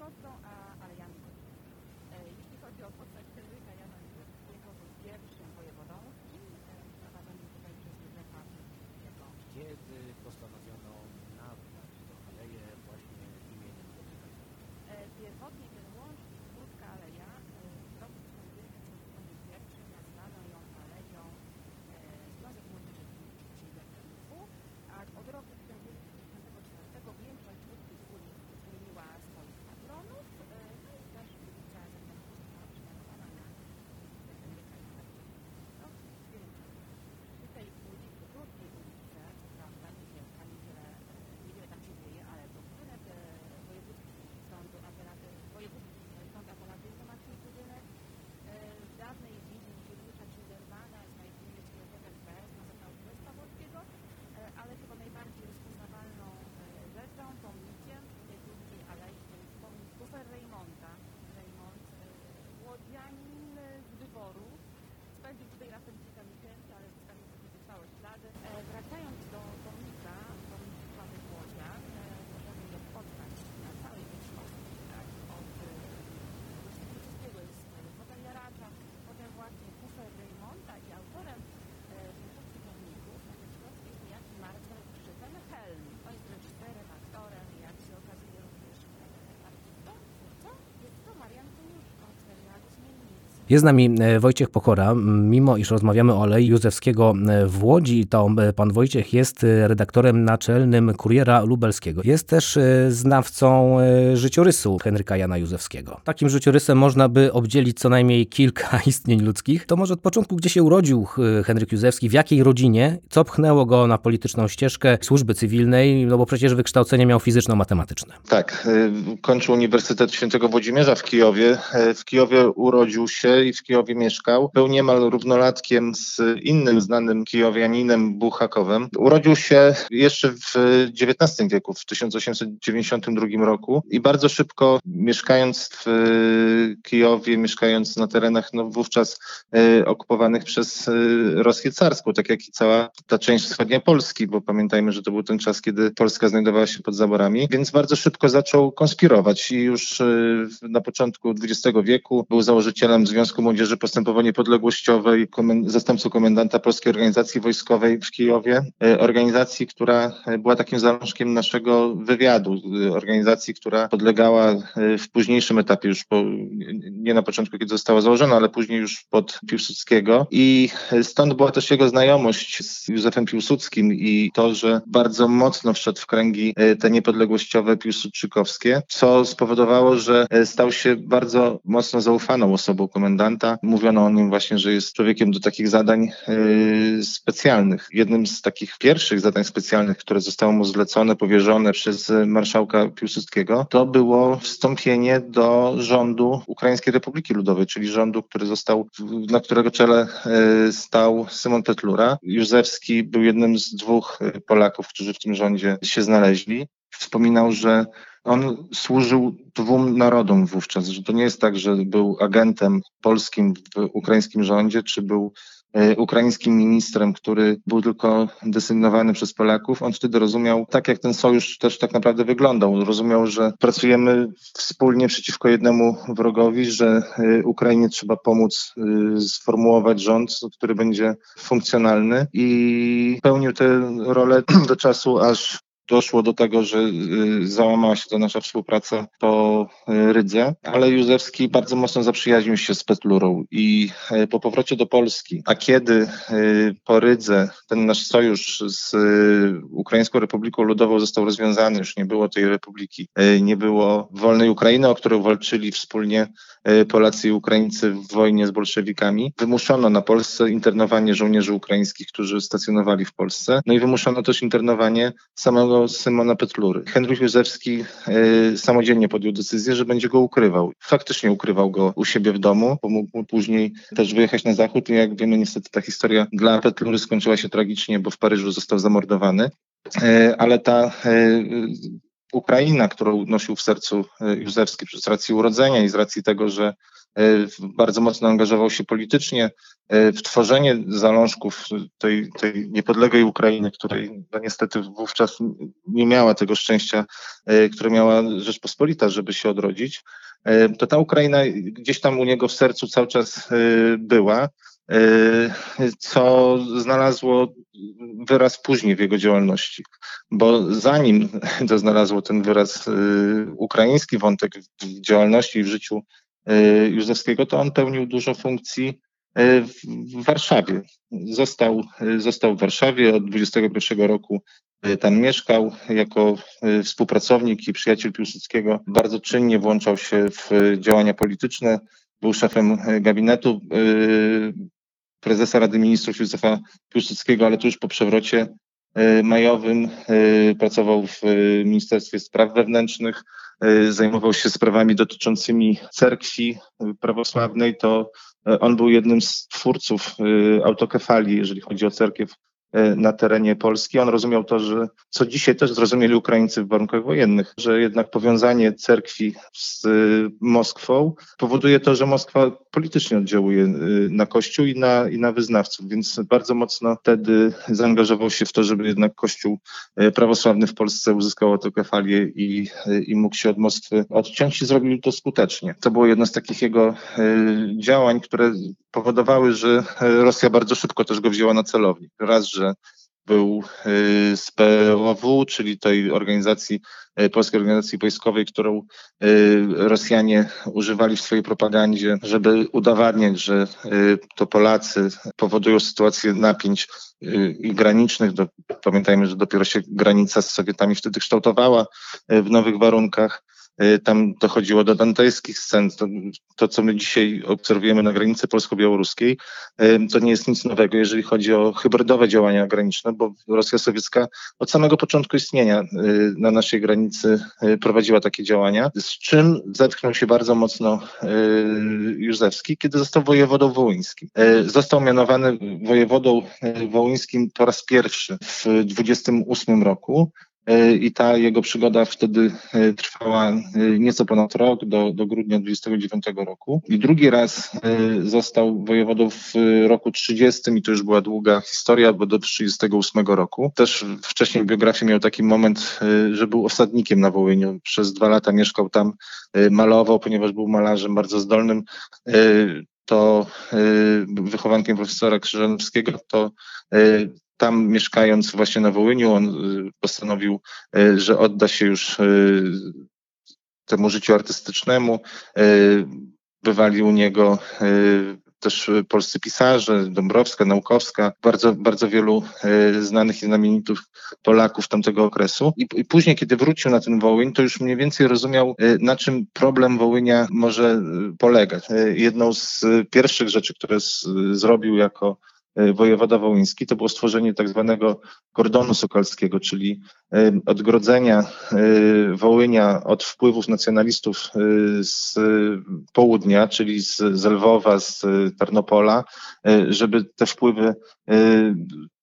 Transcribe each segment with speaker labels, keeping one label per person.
Speaker 1: Teczkowską a Alejami Kotlińskimi. E, Jeśli chodzi o postać Jest z
Speaker 2: nami e, Wojciech Pokora. Mimo iż rozmawiamy o Alei Józefskiego e, w Łodzi, to e, pan Wojciech jest redaktorem naczelnym Kuriera Lubelskiego. Jest też znawcą życiorysu Henryka Jana Józefskiego. Takim życiorysem można by obdzielić co najmniej kilka istnień ludzkich. To może od początku, gdzie się urodził Henryk Józefski, w jakiej rodzinie, co pchnęło go na polityczną ścieżkę służby cywilnej, no bo przecież wykształcenie miał fizyczno-matematyczne.
Speaker 3: Tak, kończył Uniwersytet Świętego Włodzimierza w Kijowie. W Kijowie urodził się i w Kijowie mieszkał. Był niemal równolatkiem z innym znanym kijowianinem Buchakowem. Urodził się jeszcze w XIX wieku, w 1892 roku i bardzo szybko mieszkając w y, Kijowie, mieszkając na terenach no, wówczas y, okupowanych przez y, Rosję carską, tak jak i cała ta część wschodnia Polski, bo pamiętajmy, że to był ten czas, kiedy Polska znajdowała się pod zaborami, więc bardzo szybko zaczął konspirować i już na początku XX wieku był założycielem Związku Młodzieży Postępowo Niepodległościowej, komen- zastępcą komendanta Polskiej Organizacji Wojskowej w Kijowie, y, organizacji, która y, była takim zalążkiem naszego wywiadu, y, organizacji, która podlegała w późniejszym etapie, już po, nie na początku, kiedy została założona, ale później już pod Piłsudskiego i stąd była też jego znajomość z Józefem Piłsudskim i to, że bardzo mocno wszedł w kręgi te niepodległościowe piłsudczykowskie, co spowodowało, że stał się bardzo mocno zaufaną osobą komendanta. Mówiono o nim właśnie, że jest człowiekiem do takich zadań y, specjalnych. Jednym z takich pierwszych zadań specjalnych, które zostało mu zlecone, powierzone przez marszałka Piłsudskiego, to było wstąpienie do rządu Ukraińskiej Republiki Ludowej, czyli rządu, który został, na którego czele y, stał Szymon Petlura. Józefski był jednym z dwóch y, Polaków, którzy w tym rządzie się znaleźli. Wspominał, że on służył dwóm narodom wówczas, że to nie jest tak, że był agentem polskim w ukraińskim rządzie, czy był e, ukraińskim ministrem, który był tylko desygnowany przez Polaków. On wtedy rozumiał, tak jak ten sojusz też tak naprawdę wyglądał, rozumiał, że pracujemy wspólnie przeciwko jednemu wrogowi, że e, Ukrainie trzeba pomóc e, sformułować rząd, który będzie funkcjonalny i pełnił tę rolę do czasu, aż doszło do tego, że y, załamała się ta nasza współpraca po y, Rydze, ale Józefski bardzo mocno zaprzyjaźnił się z Petlurą i y, po powrocie do Polski, a kiedy y, po Rydze ten nasz sojusz z Ukraińską Republiką Ludową został rozwiązany, już nie było tej republiki, y, nie było wolnej Ukrainy, o którą walczyli wspólnie y, Polacy i Ukraińcy w wojnie z bolszewikami, wymuszono na Polsce internowanie żołnierzy ukraińskich, którzy stacjonowali w Polsce, no i wymuszono też internowanie samego Symona Petlury. Henryk Józefski e, samodzielnie podjął decyzję, że będzie go ukrywał. Faktycznie ukrywał go u siebie w domu, bo mógł później też wyjechać na zachód i jak wiemy niestety ta historia dla Petlury skończyła się tragicznie, bo w Paryżu został zamordowany. E, ale ta Ukraina, którą nosił w sercu Józefski z racji urodzenia i z racji tego, że bardzo mocno angażował się politycznie w tworzenie zalążków tej, tej niepodległej Ukrainy, której no niestety wówczas nie miała tego szczęścia, które miała Rzeczpospolita, żeby się odrodzić, to ta Ukraina gdzieś tam u niego w sercu cały czas była co znalazło wyraz później w jego działalności. Bo zanim to znalazło ten wyraz ukraiński wątek w działalności i w życiu Józefskiego, to on pełnił dużo funkcji w Warszawie. Został, został w Warszawie od 21 roku tam mieszkał jako współpracownik i przyjaciel Piłsudskiego. Bardzo czynnie włączał się w działania polityczne. Był szefem gabinetu prezesa Rady Ministrów Józefa Piłsudskiego, ale tuż po przewrocie majowym pracował w Ministerstwie Spraw Wewnętrznych, zajmował się sprawami dotyczącymi cerkwi prawosławnej, to on był jednym z twórców autokefalii, jeżeli chodzi o cerkiew E, na terenie Polski. On rozumiał to, że co dzisiaj też zrozumieli Ukraińcy w warunkach wojennych, że jednak powiązanie cerkwi z e, Moskwą powoduje to, że Moskwa politycznie oddziałuje e, na Kościół i na, i na wyznawców, więc bardzo mocno wtedy zaangażował się w to, żeby jednak Kościół prawosławny w Polsce uzyskał autokefalię i, i mógł się od Moskwy odciąć i zrobił to skutecznie. To było jedno z takich jego działań, które powodowały, że Rosja bardzo szybko też go wzięła na celownik. Raz, że był y, z POW, czyli tej organizacji, y, polskiej organizacji wojskowej, którą Rosjanie używali w swojej propagandzie, żeby udowadniać, że to Polacy powodują sytuację napięć i granicznych. Pamiętajmy, że dopiero się granica z Sowietami wtedy kształtowała w nowych warunkach. Y, tam dochodziło do dantejskich scen. To, to, co my dzisiaj obserwujemy na granicy polsko-białoruskiej, y, to nie jest nic nowego, jeżeli chodzi o hybrydowe działania graniczne, bo Rosja sowiecka od samego początku istnienia y, na naszej granicy prowadziła takie działania, z czym zetknął się bardzo mocno Józefski, kiedy został wojewodą wołyńskim. Został mianowany wojewodą wołyńskim po raz pierwszy w 28 roku i ta jego przygoda wtedy e, trwała e, nieco ponad rok, do, do grudnia 29 roku. I drugi raz został wojewodą w roku 30 i to już była długa historia, bo do 38 roku. Też wcześniej w biografii miał taki moment, że był osadnikiem na Wołyniu. Przez dwa lata mieszkał tam, malował, ponieważ był malarzem bardzo zdolnym to wychowankiem profesora Krzyżanowskiego, to tam mieszkając właśnie na Wołyniu, on y, postanowił, y, że odda się już y, temu życiu artystycznemu. Bywali u niego też polscy pisarze, Dąbrowska, Naukowska, bardzo, bardzo wielu znanych i znamienitych Polaków tamtego okresu. I, I, później, kiedy wrócił na ten Wołyń, to już mniej więcej rozumiał, na czym problem Wołynia może polegać. Jedną z pierwszych rzeczy, które z, zrobił jako wojewoda wołyński, to było stworzenie tak zwanego kordonu sokalskiego, czyli e, odgrodzenia e, Wołynia od wpływów nacjonalistów z południa, czyli z, z Lwowa, z Tarnopola, żeby te wpływy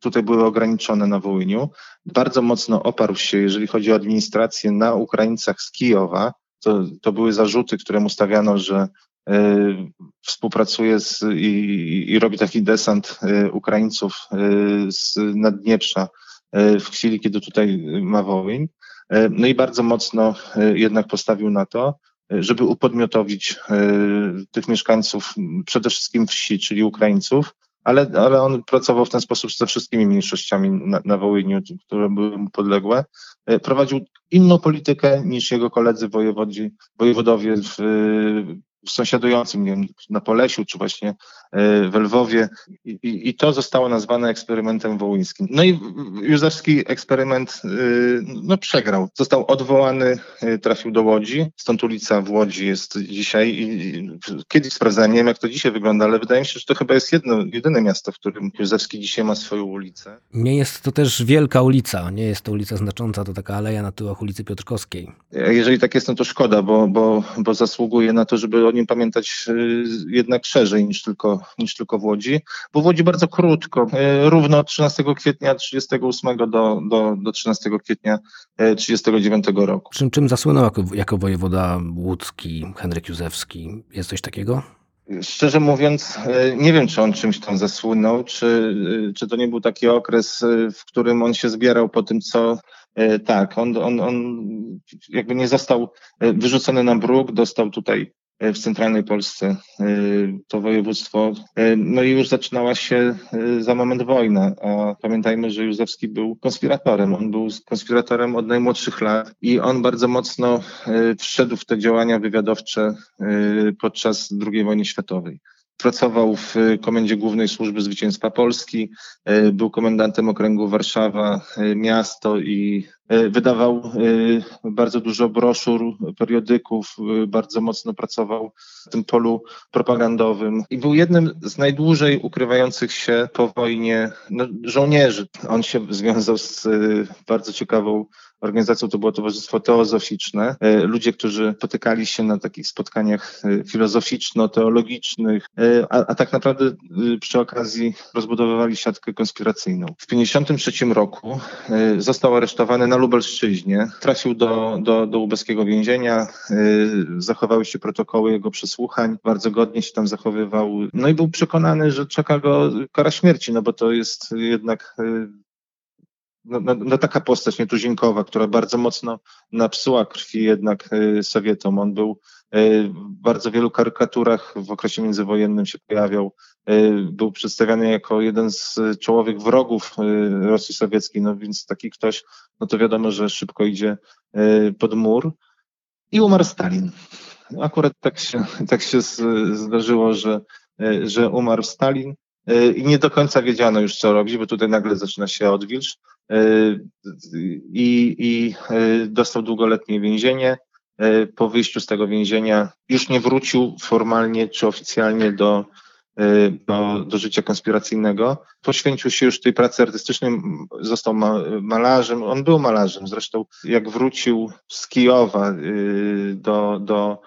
Speaker 3: tutaj były ograniczone na Wołyniu. Bardzo mocno oparł się, jeżeli chodzi o administrację, na Ukraińcach z Kijowa. To, to były zarzuty, które mu stawiano, że E, współpracuje z, i, i robi taki desant e, Ukraińców e, z Naddnieprza w chwili, kiedy tutaj ma Wołyń. No i bardzo mocno jednak postawił na to, żeby upodmiotowić tych mieszkańców przede wszystkim wsi, czyli Ukraińców, ale, ale on pracował w ten sposób ze wszystkimi mniejszościami na, na Wołyniu, które były mu podległe. Prowadził inną politykę niż jego koledzy wojewodzi, wojewodowie w sąsiadującym, nie wiem, na Polesiu, czy właśnie e, w Lwowie i, i, to zostało nazwane eksperymentem wołyńskim. No i Józefski eksperyment e, no, przegrał. Został odwołany, e, trafił do Łodzi, stąd ulica w Łodzi jest dzisiaj i kiedyś sprawdzałem, nie wiem jak to dzisiaj wygląda, ale wydaje mi się, że to chyba jest jedno, jedyne miasto, w którym Józefski dzisiaj ma swoją ulicę.
Speaker 2: Nie jest to też wielka ulica, nie jest to ulica znacząca, to taka aleja na tyłach ulicy Piotrkowskiej.
Speaker 3: Jeżeli tak jest, no to szkoda, bo, bo, bo zasługuje na to, żeby o nim pamiętać y, jednak szerzej niż tylko, niż tylko w Łodzi, bo w Łodzi bardzo krótko, y, równo od 13 kwietnia 38 do, do, do 13 kwietnia 39 roku.
Speaker 2: Czym, czym zasłynął jako, jako wojewoda łódzki Henryk Józefski? Jest coś takiego?
Speaker 3: Szczerze mówiąc, nie wiem, czy on czymś tam zasłynął, czy, czy to nie był taki okres, w którym on się zbierał po tym, co tak, on, on, on jakby nie został wyrzucony na bruk, dostał tutaj w centralnej Polsce to województwo. No i już zaczynała się za moment wojna, a pamiętajmy, że Józefski był konspiratorem. On był konspiratorem od najmłodszych lat i on bardzo mocno wszedł w te działania wywiadowcze podczas II wojny światowej. Pracował w Komendzie Głównej Służby Zwycięstwa Polski, był komendantem okręgu Warszawa, miasto i wydawał bardzo dużo broszur, periodyków, bardzo mocno pracował w tym polu propagandowym i był jednym z najdłużej ukrywających się po wojnie no, żołnierzy. On się związał z bardzo ciekawą organizacją to było Towarzystwo Teozoficzne. Ludzie, którzy spotykali się na takich spotkaniach filozoficzno-teologicznych, a, a, tak naprawdę przy okazji rozbudowywali siatkę konspiracyjną. W 1953 roku został aresztowany na Lubelszczyźnie. Trafił do, do, do lubeskiego więzienia, zachowały się protokoły jego przesłuchań, bardzo godnie się tam zachowywał. No i był przekonany, że czeka go kara śmierci, no bo to jest jednak no, no, no, taka postać nietuzinkowa, która bardzo mocno napsuła krwi jednak Sowietom. On był w bardzo wielu karykaturach w okresie międzywojennym się pojawiał. Był przedstawiany jako jeden z czołowych wrogów Rosji Sowieckiej, no więc taki ktoś, no to wiadomo, że szybko idzie pod mur. I umarł Stalin. Akurat tak się, tak się zdarzyło, że, że umarł Stalin i nie do końca wiedziano już, co robić, bo tutaj nagle zaczyna się odwilż i, i dostał długoletnie więzienie. Po wyjściu z tego więzienia już nie wrócił formalnie czy oficjalnie do, do, do życia konspiracyjnego. Poświęcił się już tej pracy artystycznej, został malarzem. On był malarzem. Zresztą jak wrócił z Kijowa do, do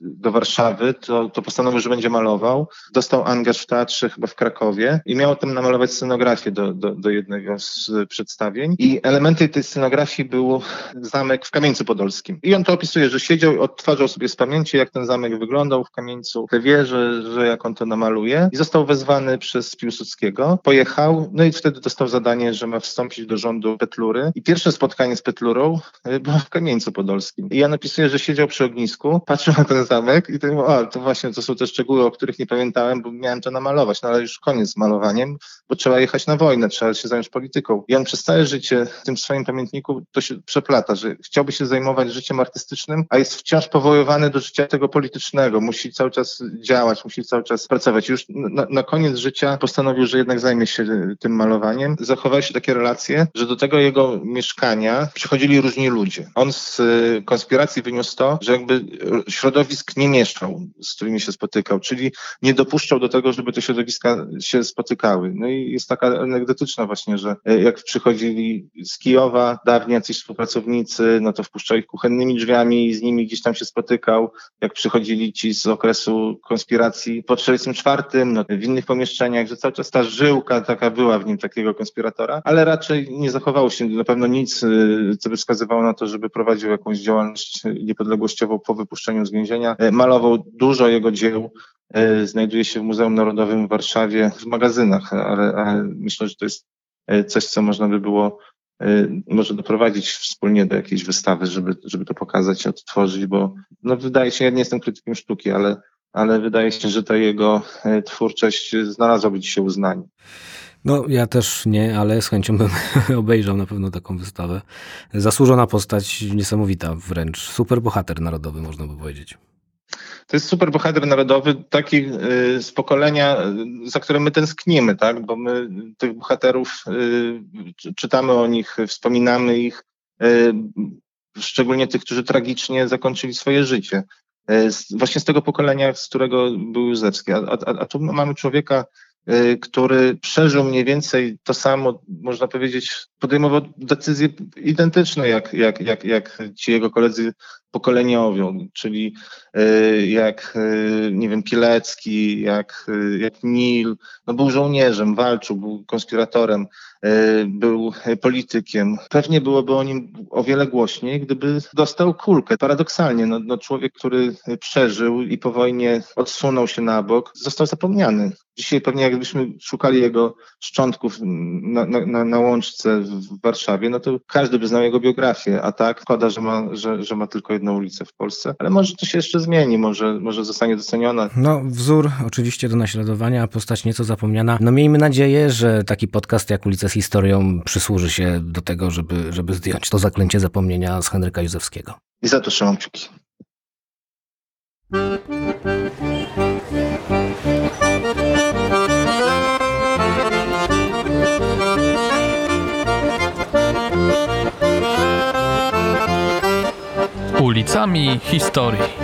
Speaker 3: do Warszawy, to, to postanowił, że będzie malował. Dostał angaż w teatrze chyba w Krakowie i miał tam namalować scenografię do, do, do jednego z przedstawień. I elementem tej scenografii był zamek w Kamieńcu Podolskim. I on to opisuje, że siedział, odtwarzał sobie z pamięci, jak ten zamek wyglądał w Kamieńcu, te wieże, że jak on to namaluje. I został wezwany przez Piłsudskiego. Pojechał, no i wtedy dostał zadanie, że ma wstąpić do rządu Petlury. I pierwsze spotkanie z Petlurą było w Kamieńcu Podolskim. I ja napisuję, że siedział przy ognisku, patrzył na ten zamek i to o, to właśnie to są te szczegóły, o których nie pamiętałem, bo miałem to namalować, no ale już koniec z malowaniem, bo trzeba jechać na wojnę, trzeba się zająć polityką. I on przez całe życie w tym swoim pamiętniku to się przeplata, że chciałby się zajmować życiem artystycznym, a jest wciąż powoływany do życia tego politycznego, musi cały czas działać, musi cały czas pracować. Już na, na koniec życia postanowił, że jednak zajmie się tym malowaniem. Zachowały się takie relacje, że do tego jego mieszkania przychodzili różni ludzie. On z konspiracji wyniósł to, że jakby środowisk nie mieszał, z którymi się spotykał, czyli nie dopuszczał do tego, żeby te środowiska się spotykały. No i jest taka anegdotyczna właśnie, że jak przychodzili z Kijowa dawniej jacyś współpracownicy, no to wpuszczał ich kuchennymi drzwiami i z nimi gdzieś tam się spotykał. Jak przychodzili ci z okresu konspiracji po 1944, no w innych pomieszczeniach, że cały czas ta żyłka taka była w nim takiego konspiratora, ale raczej nie zachowało się na pewno nic, co by wskazywało na to, żeby prowadził jakąś działalność niepodległościową po wypuszczeniu z więzienia. Malował dużo jego dzieł, znajduje się w Muzeum Narodowym w Warszawie, w magazynach, ale, ale myślę, że to jest coś, co można by było może doprowadzić wspólnie do jakiejś wystawy, żeby, żeby to pokazać, odtworzyć, bo no wydaje się, ja nie jestem krytykiem sztuki, ale, ale wydaje się, że ta jego twórczość znalazłaby dzisiaj uznanie.
Speaker 2: No, ja też nie, ale z chęcią bym obejrzał na pewno taką wystawę. Zasłużona postać, niesamowita wręcz. Super bohater narodowy, można by powiedzieć.
Speaker 3: to jest super bohater narodowy, taki y, z pokolenia, y, za którym my tęsknimy, tak? Bo my tych bohaterów y, czytamy o nich, wspominamy ich, szczególnie tych, którzy tragicznie zakończyli swoje życie. Właśnie z tego pokolenia, z którego był Józefski. A, a, a tu mamy człowieka, który przeżył mniej więcej to samo, można powiedzieć, podejmował decyzje identyczne jak, jak, jak, jak ci jego koledzy pokoleniowi, czyli e, jak, e, nie wiem, Kielecki, jak, jak Nil, no był żołnierzem, walczył, był konspiratorem, był politykiem. Pewnie byłoby o nim o wiele głośniej, gdyby dostał kulkę. Paradoksalnie, no, no człowiek, który przeżył i po wojnie odsunął się na bok, został zapomniany. Dzisiaj pewnie jakbyśmy szukali jego szczątków na, na, na łączce w Warszawie, no to każdy by znał jego biografię, a tak szkoda, że ma, że, że ma tylko jedną ulicę w Polsce, ale może to się jeszcze zmieni, może, może zostanie doceniona.
Speaker 2: No wzór oczywiście do naśladowania, postać nieco zapomniana. No miejmy nadzieję, że taki podcast jak Ulice Historią przysłuży się do tego, żeby, żeby zdjąć to zaklęcie zapomnienia z Henryka Józefskiego.
Speaker 3: I za to trzymam kciuki.
Speaker 4: ulicami historii.